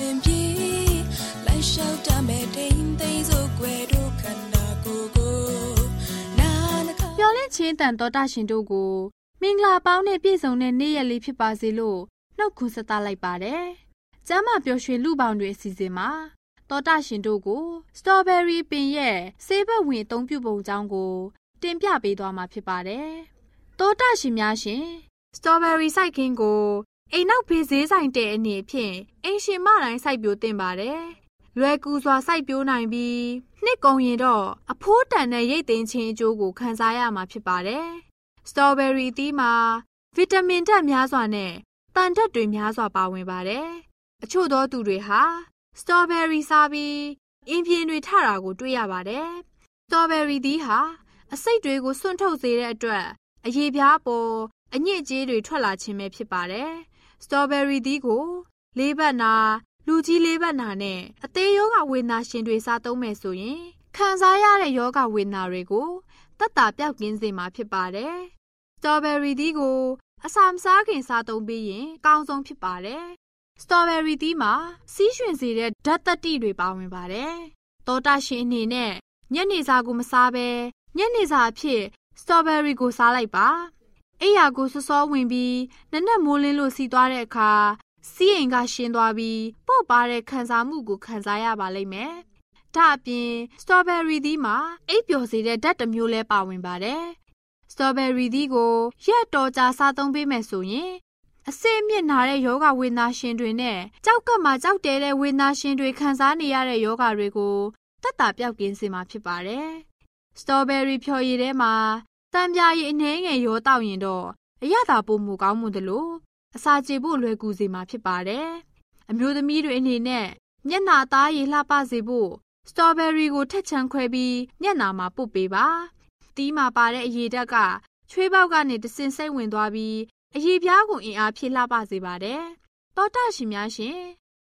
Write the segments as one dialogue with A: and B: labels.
A: ရှင်ပြေလိုက်လျှောက်တမဲ့တိမ်သိမ်းစို့ွယ်တို့ခန္ဓာကိုယ်ကို
B: နာနခပြောလင့်ချင်းတန်တော်တာရှင်တို့ကို မင်္ဂလာပေါင်းနဲ့ပြည့်စုံတဲ့နေ့ရက်လေးဖြစ်ပါစေလို့နှုတ်ခွန်းဆက်သလိုက်ပါတယ်။ကျမ်းမာပျော်ရွှင်လူပေါင်းတွေအစီအစဉ်မှာတောတာရှင်တို့ကိုစတော်ဘယ်ရီပင်ရဲ့ဆေးဘက်ဝင်အသုံးပြုပုံကြောင်းကို တင်ပြပေးသွားမှာဖြစ်ပါတယ်။တောတာရှင်များရှင်စတော်ဘယ်ရီစိုက်ခင်းကို အိမ်နောက်ဖေးဈေးဆိုင်တဲ့အနေဖြင့်အိမ်ရှင်မတိုင်းစိုက်ပျိုးတင်ပါတယ်။လွယ်ကူစွာစိုက်ပျိုးနိုင်ပြီးနှစ်ကုန်ရင်တော့အဖိုးတန်တဲ့ရိတ်သိမ်းခြင်းအကျိုးကိုခံစားရမှာဖြစ်ပါတယ်။စတော်ဘယ်ရီအသီးမှာဗီတာမင်ဓာတ်များစွာနဲ့တန်ဓာတ်တွေများစွာပါဝင်ပါတယ်။အချို့သောသူတွေဟာစတော်ဘယ်ရီစားပြီးအင်ပြင်းတွေထတာကိုတွေ့ရပါတယ်။စတော်ဘယ်ရီသီးဟာအစိတ်တွေကိုစွန့်ထုတ်စေတဲ့အတွက်အရေပြားပေါ်အညစ်အကြေးတွေထွက်လာခြင်းပဲဖြစ်ပါတယ်။ စတော်ဘယ်ရီသီးကိုလေးဘက်နာလူကြီးလေးဘက်နာနဲ့အသေးယောဂဝေဒနာရှင်တွေစားသုံးမယ်ဆိုရင်ခံစားရတဲ့ယောဂဝေဒနာတွေကိုတက်တာပြောက်ကင်းစေမှာဖြစ်ပါတယ်။စတော်ဘယ်ရီသီးကိုအစာမစားခင်စားသုံးပြီးရင်အကောင်းဆုံးဖြစ်ပါတယ်စတော်ဘယ်ရီသီးမှာစီးရွှင်စေတဲ့ဓာတ်သတ္တိတွေပါဝင်ပါတယ်။သောတာရှင်အနေနဲ့ညနေစာကိုမစားဘဲညနေစာအဖြစ်စတော်ဘယ်ရီကိုစားလိုက်ပါ။ အိယာကိုစောစောဝင်ပြီးနက်နက်မိုးလင်းလို့စီးသွားတဲ့အခါစီးအိမ်ကရှင်းသွားပြီးပေါ့ပါတဲ့ခံစားမှုကိုခံစားရပါလိမ့်မယ်။ဒါအပြင်စတော်ဘယ်ရီသီးမှာအိပ်ပျော်စေတဲ့ဓာတ်တစ်မျိုးလဲပါဝင်ပါတယ်။စတော်ဘယ်ရီသီးကိုရက်တော်ကြာစားသုံးပေးမယ်ဆိုရင်အစိအမြင့်နာတဲ့ယောဂဝေဒနာရှင်တွေနဲ့ကြောက်ကပ်မှာကြောက်တဲတဲ့ဝေဒနာရှင်တွေခံစားနေရတဲ့ယောဂတွေကိုတက်တာပြောက်ကင်းစေမှာဖြစ်ပါတယ်။စတော်ဘယ်ရီဖြော်ရည်ထဲမှာ တံပြာရည်အနှဲငယ်ရောတောက်ရင်တော့အရသာပိုမှုကောင်းမှုတလို့အစာကျေဖို့လွယ်ကူစေမှာဖြစ်ပါတယ်။အမျိုးသမီးတွေအနေနဲ့မျက်နှာသားရည်လှပစေဖို့စတော်ဘယ်ရီကိုထက်ချန်ခွဲပြီးမျက်နှာမှာပုတ်ပေးပါ။တီးမှာပါတဲ့အရည်ဓာတ်ကချွေးပေါက်ကနေတဆင်စိတ်ဝင်သွားပြီးအရေးပြားကိုအင်အားဖြည့်လှပစေပါတယ်။တောတာရှင်များရှင်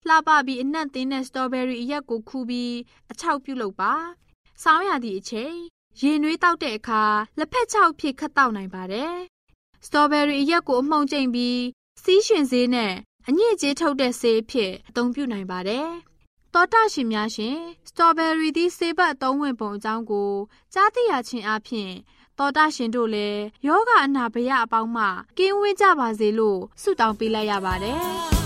B: လှပပြီးအနက်သင်းတဲ့စတော်ဘယ်ရီအရက်ကိုခူးပြီးအချောက်ပြုတ်လုပ်ပါ။ဆောင်းရသည့်အချိန် ရေနွေးတောက်တဲ့အခါလက်ဖက်ချောက်ဖြစ်ခတ်တောက်နိုင်ပါတယ်။စတော်ဘယ်ရီအရက်ကိုအမှုံကျိန်ပြီးစီးရှင်စေးနဲ့အညစ်အကြေးထုတ်တဲ့ဆေးအဖြစ်အသုံးပြုနိုင်ပါတယ်။တောတာရှင်များရှင်စတော်ဘယ်ရီသီးဆေးဘတ်အသုံးဝင်ပုံအကြောင်းကိုကြားသိရခြင်းအပြင်တော်တာရှင်တို့လည်းယောဂအနာဘယအပေါင်းမှကင်းဝေးကြပါစေလို့ဆုတောင်းပေးလိုက်ရပါတယ်။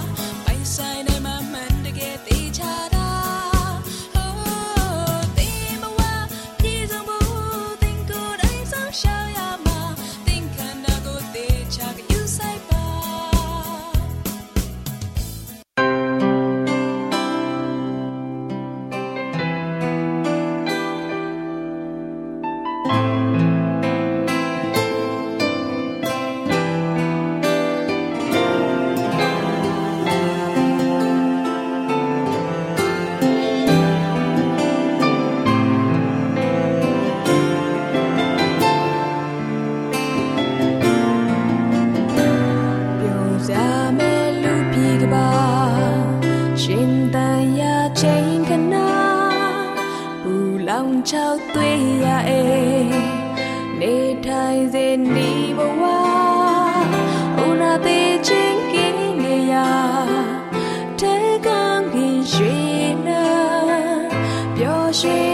B: ပျော်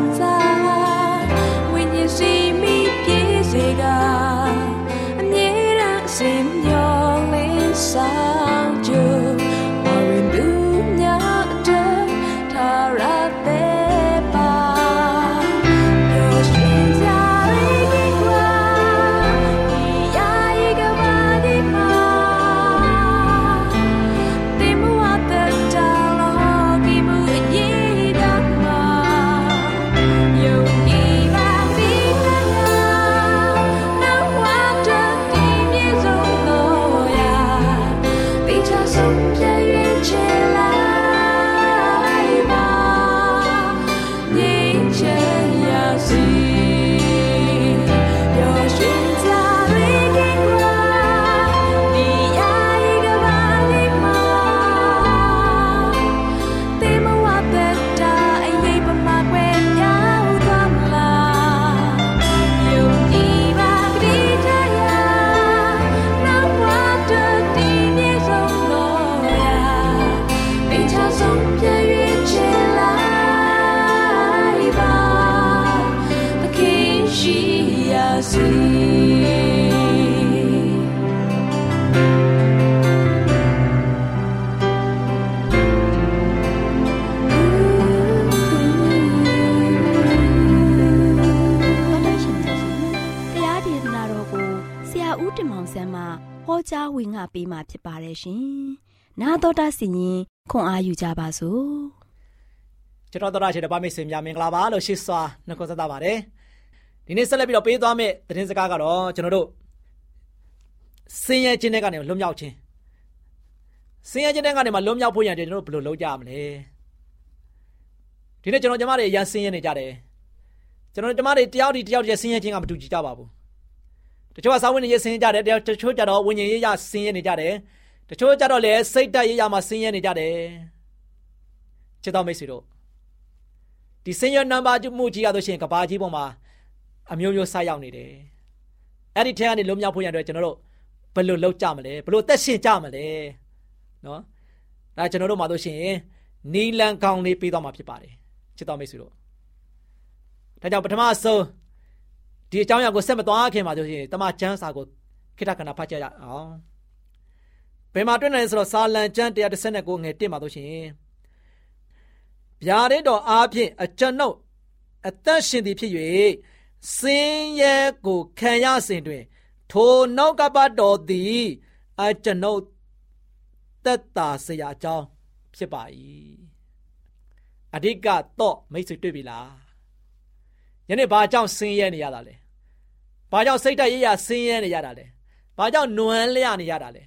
A: ကြားဝင်ငါပေးมาဖြစ်ပါတယ်ရှင်။နာတော်တာစီရင်ခွန်အားယူကြပါစို့။
C: ကျွန်တော်တို့ရရှိတဲ့ဗမေစင်များမင်္ဂလာပါလို့ရှိစွာနှုတ်ခွန်းဆက်တာပါတယ်။ဒီနေ့ဆက်လက်ပြီးတော့ပေးသွားမယ့်သတင်းစကားကတော့ကျွန်တော်တို့စင်ရဲခြင်းတဲ့ကနေလွတ်မြောက်ခြင်းစင်ရဲခြင်းတဲ့ကနေမှလွတ်မြောက်ဖို့ရန်ကျွန်တော်တို့ဘယ်လိုလုပ်ကြမလဲ။ဒီနေ့ကျွန်တော်ကျမတွေရန်စင်ရဲနေကြတယ်။ကျွန်တော်ကျမတွေတယောက်ဒီတယောက်တည်းစင်ရဲခြင်းကမတူကြပါဘူး။ တချို့ကစာဝင်ရေးဆင်းရဲကြတယ်တချို့ကြတော့ဝิญဉ်ရေးရဆင်းရဲနေကြတယ်တချို့ကြတော့လည်းစိတ်တက်ရေးရမှာဆင်းရဲနေကြတယ်ချစ်တော်မိတ်ဆွေတို့ဒီဆင်းရဲနံပါတ်မှုကြီးရလို့ရှိရင်ကဘာကြီးပေါ်မှာအမျိုးမျိုးဆက်ရောက်နေတယ်အဲ့ဒီထဲကနေလွတ်မြောက်ဖို့ရတဲ့ကျွန်တော်တို့ဘယ်လိုလုပ်ကြမလဲဘယ်လိုသက်ရှင်ကြမလဲနော်ဒါကျွန်တော်တို့မှာလို့ရှိရင်နီလန်ကောင်းလေးပေးတော့မှာဖြစ်ပါတယ်ချစ်တော်မိတ်ဆွေတို့ဒါကြောင့်ပထမဆုံး ဒီအကြောင်းအရာကိုဆက်မသွားခင်မှာဆိုရင်တမချန်းစာကိုခိတ္တကနာဖတ်ကြရအောင်ဘယ်မှာတွေ့နိုင်လဲဆိုတော့စာလံကျမ်း139ငယ်1မှာဆိုရှင်ဗျာဒိတော်အားဖြင့်အကျွန်ုပ်အသက်ရှင်သည်ဖြစ်၍စင်းရဲကိုခံရစဉ်တွင် ထိုနောက်ကပတ်တော်သည်အကျွန်ုပ်သက်တာစရာအကြောင်းဖြစ်ပါ၏အဓိကတော့မိတ်ဆွေတွေ့ပြီလားယနေ့ဘာကြောင့်ဆင်းရဲနေရတာလဲ ဘာကြောင့်စိတ်ဓာတ်ရရဆင်းရဲနေရတာလဲဘာကြောင့်နွမ်းလျနေရတာလဲ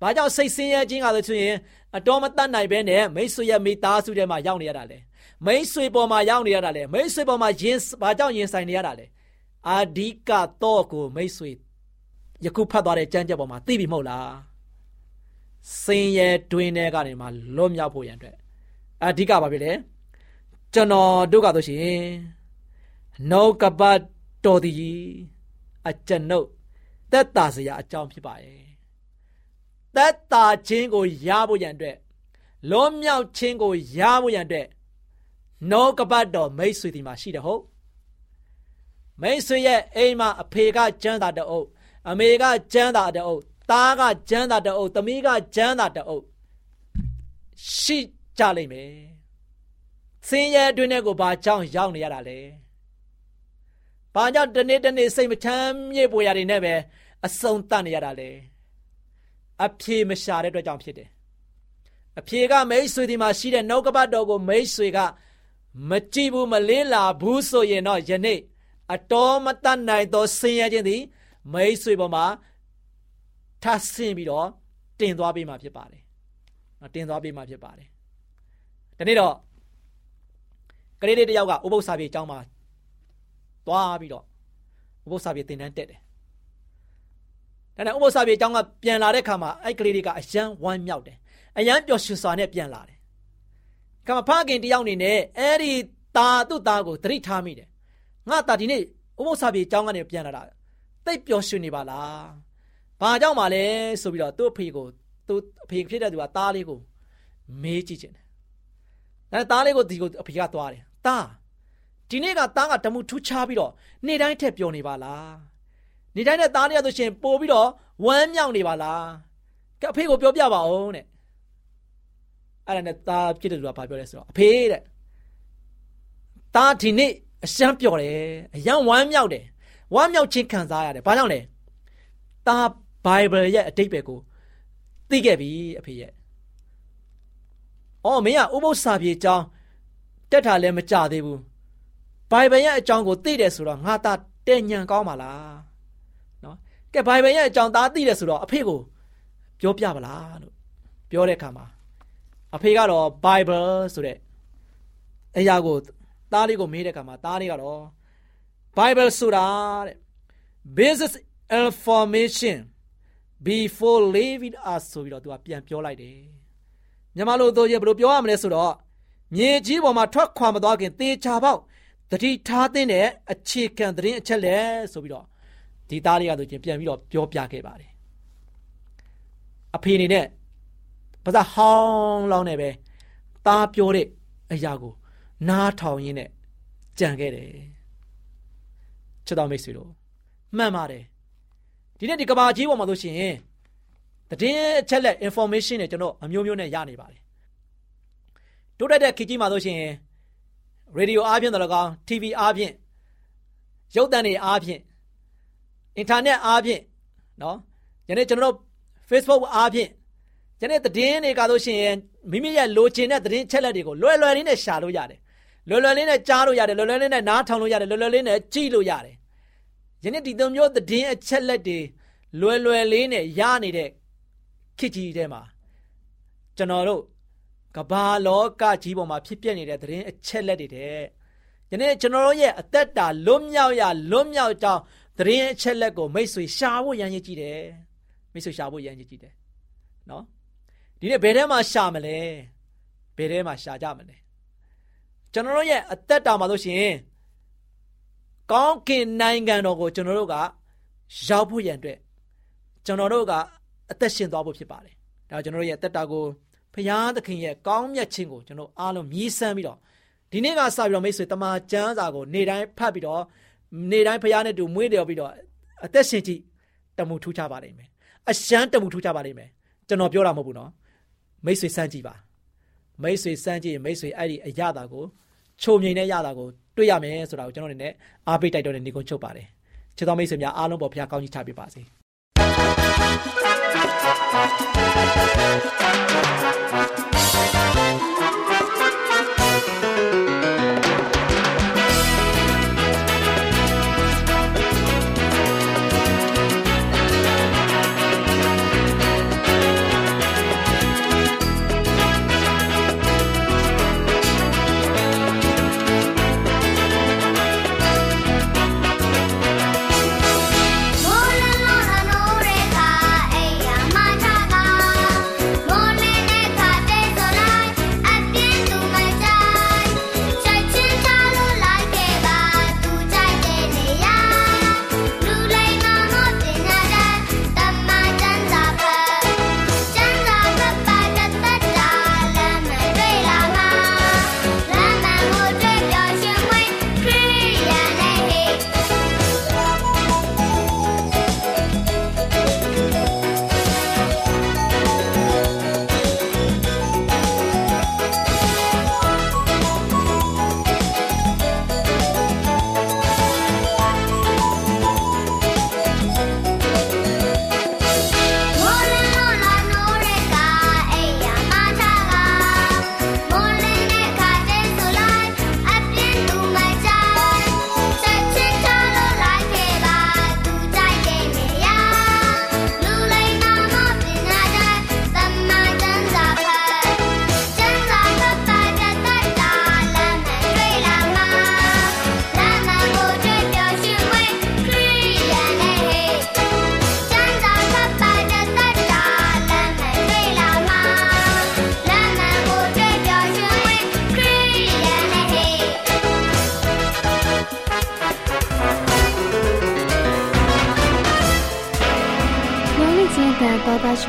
C: ဘာကြောင့်စိတ်ဆင်းရဲခြင်းကဆိုရင်အတော်မတတ်နိုင်ဘဲနဲ့မိတ်ဆွေရဲ့မိသားစုထဲမှာရောက်နေရတာလဲမိတ်ဆွေပေါ်မှာရောက်နေရတာလဲမိတ်ဆွေပေါ်မှာရင်ဘာကြောင့်ရင်ဆိုင်နေရတာလဲအာဒီကတော့ကိုမိတ်ဆွေယခုဖတ်သွားတဲ့ကြမ်းကြက်ပေါ်မှာသိပြီမဟုတ်လားစင်ရဲတွင်းထဲကနေမှလွတ်မြောက်ဖို့ရန်အတွက်အဓိကပါပြီလေကျွန်တော်တို့ကဆိုရှင်နောကပတ် တော်သည်အကျွန်ုပ်သက်တာစရာအကြောင်းဖြစ်ပါရဲ့သက်တာခြင်းကိုရဖို့ရန်အတွက်လွန်မြောက်ခြင်းကိုရဖို့ရန်အတွက်နောကပတ်တော်မိတ်ဆွေဒီမှာရှိတယ်ဟုတ်မိတ်ဆွေရဲ့အိမ်မှာအဖေကကျမ်းသာတအုပ်အမေကကျမ်းသာတအုပ်သားကကျမ်းသာတအုပ်သမီးကကျမ်းသာတအုပ်ရှိကြလိမ့်မယ်ဆင်းရဲအတွင်းထဲကိုဘာကြောင့်ရောက်နေရတာလဲ ဘာကြောင့်တနေ့တနေ့စိတ်မချမ်းမြေ့ပွေရာတွေနဲ့ပဲအဆုံးတတ်နေရတာလဲအဖြေမရှာတဲ့အတွက်ကြောင့်ဖြစ်တယ်အဖြေကမိတ်ဆွေဒီမှာရှိတဲ့နှုတ်ကပတ်တော်ကိုမိတ်ဆွေကမကြည့်ဘူးမလေးလာဘူးဆိုရင်တော့ယနေ့အတော်မတတ်နိုင်သောဆင်းရဲခြင်းသည်မိတ်ဆွေပေါ်မှာထဆင်းပြီးတော့တင်သွားပေးမှာဖြစ်ပါတယ်။တင်သွားပေးမှာဖြစ်ပါတယ်။ဒီနေ့တော့ကလေးလေးတယောက်ကဥပုသ္စာပြေအကြောင်းမှာ သွားပြီးတော့ဥပုသ္စာပြေသင်တန်းတက်တယ်။ဒါနဲ့ဥပုသ္စာပြေအကြောင်းကပြန်လာတဲ့ခါမှာအဲ့ကလေးလေးကအယံဝမ်းမြောက်တယ်။အယံပျော်ရွှင်စွာနဲ့ပြန်လာတယ်။ခါမှာဖခင်တယောက်အနေနဲ့အဲ့ဒီตาသူ့သားကိုသတိထားမိတယ်။ငါตาဒီနေ့ဥပုသ္စာပြေအကြောင်းကနေပြန်လာတာတိတ်ပျော်ရွှင်နေပါလား။ဘာကြောင့်ပါလဲဆိုပြီးတော့သူ့အဖေကိုသူ့အဖေဖြစ်တဲ့သူကသားလေးကိုမေးကြည့်ခြင်းတယ်။အဲသားလေးကိုဒီကိုအဖေကသွားတယ်။သား ဒီနေ့ကသားကတမှုထူးခြားပြီးတော့နေ့တိုင်းထက်ပျော်နေပါလား။နေ့တိုင်းနဲ့သားလေးရဆိုရှင်ပို့ပြီးတော့ဝမ်းမြောက်နေပါလား။ကအဖေကိုပြောပြပါဦးတဲ့။အဲ့ဒါနဲ့သားဖြစ်တဲ့သူကဘာပြောလဲဆိုတော့အဖေတဲ့။သားဒီနေ့အရှမ်းပျော်တယ်။အယံဝမ်းမြောက်တယ်။ဝမ်းမြောက်ခြင်းခံစားရတယ်။ဘာကြောင့်လဲ။သား Bible ရဲ့အတိတ်ပဲကိုသိခဲ့ပြီအဖေရဲ့။အော်မင်းကဥပုသ္စာပြေအကြောင်းတက်တာလည်းမကြသေးဘူး။ Bible ရဲ့အကြောင်းကိုသိတယ်ဆိုတော့ငါသားတဲ့ညံကောင်းပါလား။နော်။ကဲ Bible ရဲ့အကြောင်းသားသိတယ်ဆိုတော့အဖေကိုပြောပြပါလားလို့ပြောတဲ့အခါမှာအဖေကတော့ Bible ဆိုတဲ့အရာကိုသားလေးကိုမေးတဲ့အခါမှာသားလေးကတော့ Bible ဆိုတာတဲ့ business information before leaving us ဆိုပြီးတော့သူကပြန်ပြောလိုက်တယ်မြန်မာလိုဆိုရင်ဘယ်လိုပြောရမလဲဆိုတော့မြေကြီးပေါ်မှာထွက်ခွာမသွားခင်သေချာပေါက် တတိထားတဲ့အခြေခံသတင်းအချက်လက်ဆိုပြီးတော့ဒီသားလေးကဆိုချင်းပြန်ပြီးတော့ပြောပြခဲ့ပါတယ်အဖေအနေနဲ့ပါဇာဟောင်းလောင်းနေပဲသားပြောတဲ့အရာကို နားထောင်ရင်းနဲ့ကြံခဲ့တယ်ချစ်တော်မိတ်ဆွေတို့မှန်ပါတယ်ဒီနေ့ဒီကဘာကြီးပေါ်မှာဆိုရှင်တည်င်းအချက်လက် information တွေကျွန်တော်အမျိုးမျိုးနဲ့ရနေပါတယ်တိုးတက်တဲ့ခေတ်ကြီးမှာဆိုရှင် ရေဒီယိုအားဖြင့်တော့ကောင်း TV အားဖြင့်ရုပ်သံတွေအားဖြင့်အင်တာနက်အားဖြင့်နော်ယနေ့ကျွန်တော်တို့ Facebook အားဖြင့်ယနေ့သတင်းတွေကဆိုရှင်မိမိရဲ့လိုချင်တဲ့သတင်းချက်လက်တွေကိုလွယ်လွယ်လေးနဲ့ရှာလို့ရတယ်လွယ်လွယ်လေးနဲ့ကြားလို့ရတယ်လွယ်လွယ်လေးနဲ့နားထောင်လို့ရတယ်လွယ်လွယ်လေးနဲ့ကြည့်လို့ရတယ်ယနေ့ဒီသုံးမျိုးသတင်းအချက်လက်တွေလွယ်လွယ်လေးနဲ့ရနေတဲ့ခေတ်ကြီးထဲမှာကျွန်တော်တို့ ကဘာလောကကြီးပေါ်မှာဖြစ်ပျက်နေတဲ့သတင်းအချက်လက်တွေတဲ့ယနေ့ကျွန်တော်တို့ရဲ့အသက်တာလွတ်မြောက်ရလွတ်မြောက်ကြောင်းသတင်းအချက်လက်ကိုမိတ်ဆွေရှာဖို့ရန်ရည်ကြည့်တယ်မိတ်ဆွေရှာဖို့ရန်ရည်ကြည့်တယ်နော်ဒီနေ့ဘယ်ထဲမှာရှာမလဲဘယ်ထဲမှာရှာကြမလဲကျွန်တော်တို့ရဲ့အသက်တာမှာလို့ရှိရင်ကောင်းကင်နိုင်ငံတော်ကိုကျွန်တော်တို့ကရောက်ဖို့ရန်အတွက်ကျွန်တော်တို့ကအသက်ရှင်သွားဖို့ဖြစ်ပါတယ်။ဒါကျွန်တော်တို့ရဲ့အသက်တာကို ဖရာသခင်ရဲ့ကောင်းမြတ်ခြင်းကိုကျွန်တော်အားလုံးမြည်ဆန်းပြီးတော့ဒီနေ့ကစပြီးတော့မိတ်ဆွေတမန်ကျမ်းစာကိုနေ့တိုင်းဖတ်ပြီးတော့နေ့တိုင်းဖရာနဲ့တူမွေးတယ်ပြီးတော့အသက်ရှင်ကြည့်တမှုထူးခြားပါလိမ့်မယ်။အရှမ်းတမှုထူးခြားပါလိမ့်မယ်။ကျွန်တော်ပြောတာမဟုတ်ဘူးနော်။မိတ်ဆွေစမ်းကြည့်ပါ။မိတ်ဆွေစမ်းကြည့်ရင်မိတ်ဆွေအဲ့ဒီအရတာကိုချုံမြိန်တဲ့ရတာကိုတွေ့ရမယ်ဆိုတာကိုကျွန်တော်အနေနဲ့အားပေးတိုက်တော်တဲ့နေကုန်းချုပ်ပါတယ်။ချစ်တော်မိတ်ဆွေများအားလုံးပေါ်ဖရာကောင်းကြီးချပေးပါစေ။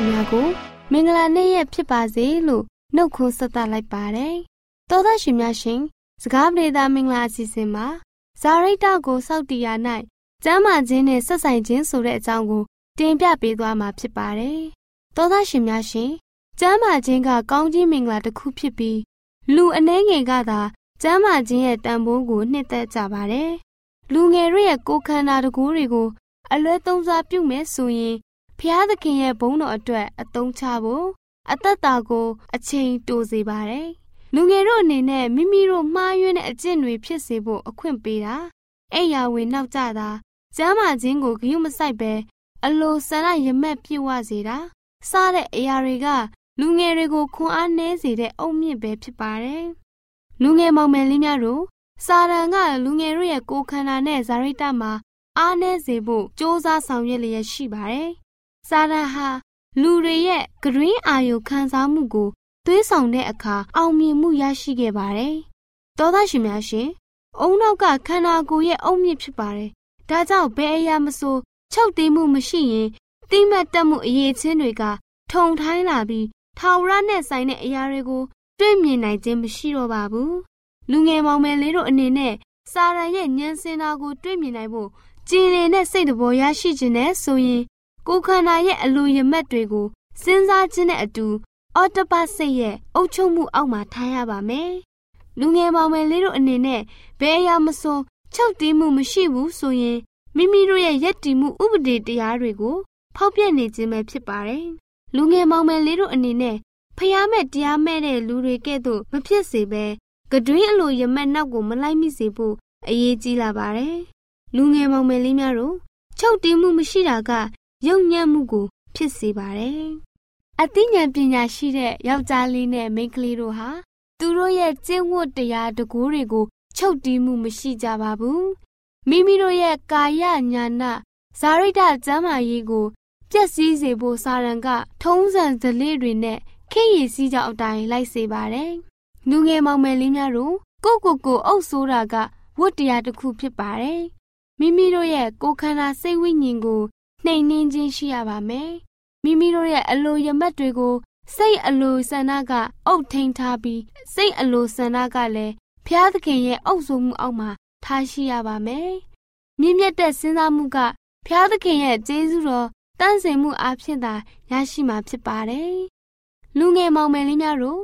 D: ရှင်များကိုမင်္ဂလာနေ့ရက်ဖြစ်ပါစေလို့နှုတ်ခွန်းဆက်သလိုက်ပါတယ်။သောသားရှင်များရှင်စကားပြေသာမင်္ဂလာအစီအစဉ်မှာဇာရိတကိုစောက်တီယာ၌ကျမ်းမာခြင်းနဲ့ဆက်ဆိုင်ခြင်းဆိုတဲ့အကြောင်းကိုတင်ပြပေးသွားမှာဖြစ်ပါတယ်။သောသားရှင်များရှင်ကျမ်းမာခြင်းကကောင်းခြင်းမင်္ဂလာတစ်ခုဖြစ်ပြီးလူအနှဲငယ်ကသာကျမ်းမာခြင်းရဲ့တန်ဖိုးကိုနှစ်သက်ကြပါတယ်။လူငယ်တွေရဲ့ကိုယ်ခန္ဓာတကူတွေကိုအလွဲသုံးစားပြုမယ်ဆိုရင် ဖျားသခင်ရဲ့ဘုန်းတော်အတွက်အသုံးချဖို့အသက်တာကိုအချိန်တိုစေပါတယ်။လူငယ်တို့အနေနဲ့မိမိတို့မှားယွင်းတဲ့အကျင့်တွေဖြစ်စေဖို့အခွင့်ပေးတာ။အိယာဝင်နောက်ကြတာကျမ်းမာခြင်းကိုဂရုမစိုက်ပဲအလိုဆန္ဒရမက်ပြည့်ဝစေတာစတဲ့အရာတွေကလူငယ်တွေကိုခွန်အားနည်းစေတဲ့အုတ်မြင့်ပဲဖြစ်ပါတယ်။လူငယ်မောင်မယ်လေးများတို့စာရန်ကလူငယ်တို့ရဲ့ကိုယ်ခန္ဓာနဲ့ဇာရိတမှာအားနည်းစေဖို့စ조사ဆောင်ရွက်လျက်ရှိပါတယ်။ စာရန်ဟာလူတွေရဲ့ဂရင်းအာယုခံစားမှုကိုသွေးဆောင်တဲ့အခါအောင်မြင်မှုရရှိခဲ့ပါတယ်။သောသားရှင်များရှင်အုံနောက်ကခန္ဓာကိုယ်ရဲ့အုံမြင့်ဖြစ်ပါတယ်။ဒါကြောင့်ဘယ်အရာမဆိုချုပ်တီးမှုမရှိရင်တိမတ်တက်မှုအရေးချင်းတွေကထုံထိုင်းလာပြီးထာဝရနဲ့ဆိုင်တဲ့အရာတွေကိုတွေ့မြင်နိုင်ခြင်းမရှိတော့ပါဘူး။လူငယ်မောင်မယ်လေးတို့အနေနဲ့စာရန်ရဲ့ဉာဏ်စင်တာကိုတွေ့မြင်နိုင်ဖို့ကြည်လင်တဲ့စိတ်တော်ရရှိခြင်းနဲ့ဆိုရင် ကိုယ်ခန္ဓာရဲ့အလိုရမက်တွေကိုစဉ်းစားခြင်းနဲ့အတူအော်တပတ်စိတ်ရဲ့အုပ်ချုပ်မှုအောက်မှာထားရပါမယ်။လူငယ်မောင်မယ်လေးတို့အနေနဲ့ဘယ်အရာမဆိုချုပ်တီးမှုမရှိဘူးဆိုရင်မိမိတို့ရဲ့ယက်တီမှုဥပဒေတရားတွေကိုဖောက်ပြနေခြင်းပဲဖြစ်ပါတယ်။လူငယ်မောင်မယ်လေးတို့အနေနဲ့ဖျားမဲ့တရားမဲ့တဲ့လူတွေကဲ့သို့မဖြစ်စေဘဲကတွင်းအလိုရမက်နောက်ကိုမလိုက်မိစေဖို့အရေးကြီးလာပါတယ်။လူငယ်မောင်မယ်လေးများတို့ချုပ်တီးမှုမရှိတာက ယုံညံ့မှုကို ဖြစ်စေပါတယ်။အသိဉာဏ်ပညာရှိတဲ့ယောက်ျားလေးနဲ့မိန်းကလေးတို့ဟာသူတို့ရဲ့ကျင့်ဝတ်တရားတကူတွေကိုချုပ်တီးမှုမရှိကြပါဘူး။မိမိတို့ရဲ့ကာယညာနာဇာရိတကျမ်းမာရေးကိုပျက်စီးစေဖို့စာရန်က ထုံးစံဓလေ့တွေနဲ့ခေရည်စည်းကြောင်းအတိုင်းလိုက်စေပါတယ်။လူငယ်မောင်မယ်လေးများတို့ကိုကိုကိုအုပ်ဆိုးတာကဝတ်တရားတစ်ခုဖြစ်ပါတယ်။မိမိတို့ရဲ့ကိုယ်ခန္ဓာစိတ်ဝိညာဉ်ကို နှိမ်နှင်းခြင်းရှိရပါမယ်။မိမိတို့ရဲ့အလိုရမက်တွေကိုစိတ်အလိုဆန္ဒကအုပ်ထိန်ထားပြီးစိတ်အလိုဆန္ဒကလည်းဖျားသခင်ရဲ့အုပ်စိုးမှုအောက်မှာထားရှိရပါမယ်။မြင့်မြတ်တဲ့စဉ်းစားမှုကဖျားသခင်ရဲ့ကျေးဇူးတော်တန့်စင်မှုအဖြစ်သာရရှိမှာဖြစ်ပါတယ်။လူငယ်မောင်မယ်လေးများတို့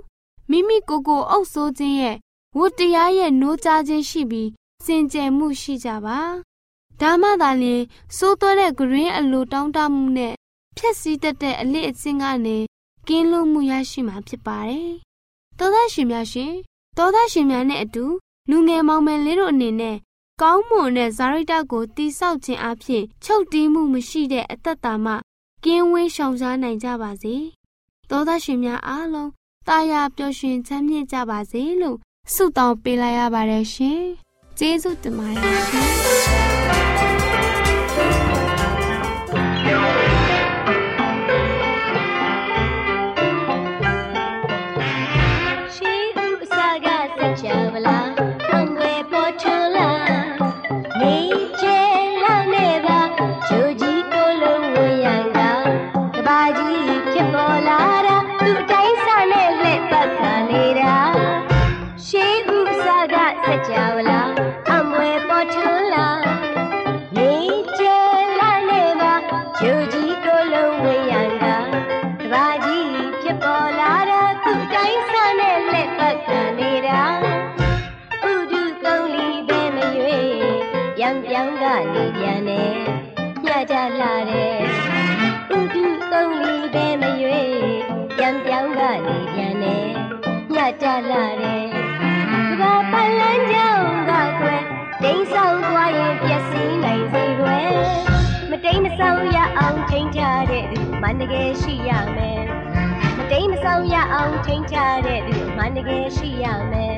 D: မိမိကိုယ်ကိုအုပ်စိုးခြင်းရဲ့ဝတ္တရားရဲ့နိုးကြားခြင်းရှိပြီးစင်ကြယ်မှုရှိကြပါ ဒါမှသာလျှင်စိုးသွဲတဲ့ဂရင်းအလိုတောင်းတမှုနဲ့ဖြက်စီးတတ်တဲ့အလေးအကျင့်ကနေကင်းလွတ်မှုရရှိမှာဖြစ်ပါတယ်။သောသားရှင်များရှင်သောသားရှင်များနဲ့အတူလူငယ်မောင်မယ်လေးတို့အနေနဲ့ကောင်းမွန်တဲ့ဇာရိတကိုတိဆောက်ခြင်းအပြင်ချုပ်တီးမှုမရှိတဲ့အသက်တာမှကင်းဝေးရှောင်ရှားနိုင်ကြပါစေ။သောသားရှင်များအားလုံးတာယာပျော်ရွှင်ချမ်းမြေ့ကြပါစေလို့ဆုတောင်းပေးလိုက်ရပါတယ်ရှင်။ကျေးဇူးတင်ပါတယ်ရှင်။
E: ချိန်ကြတဲ့သူမှန်တကယ်
A: ရှိရမယ်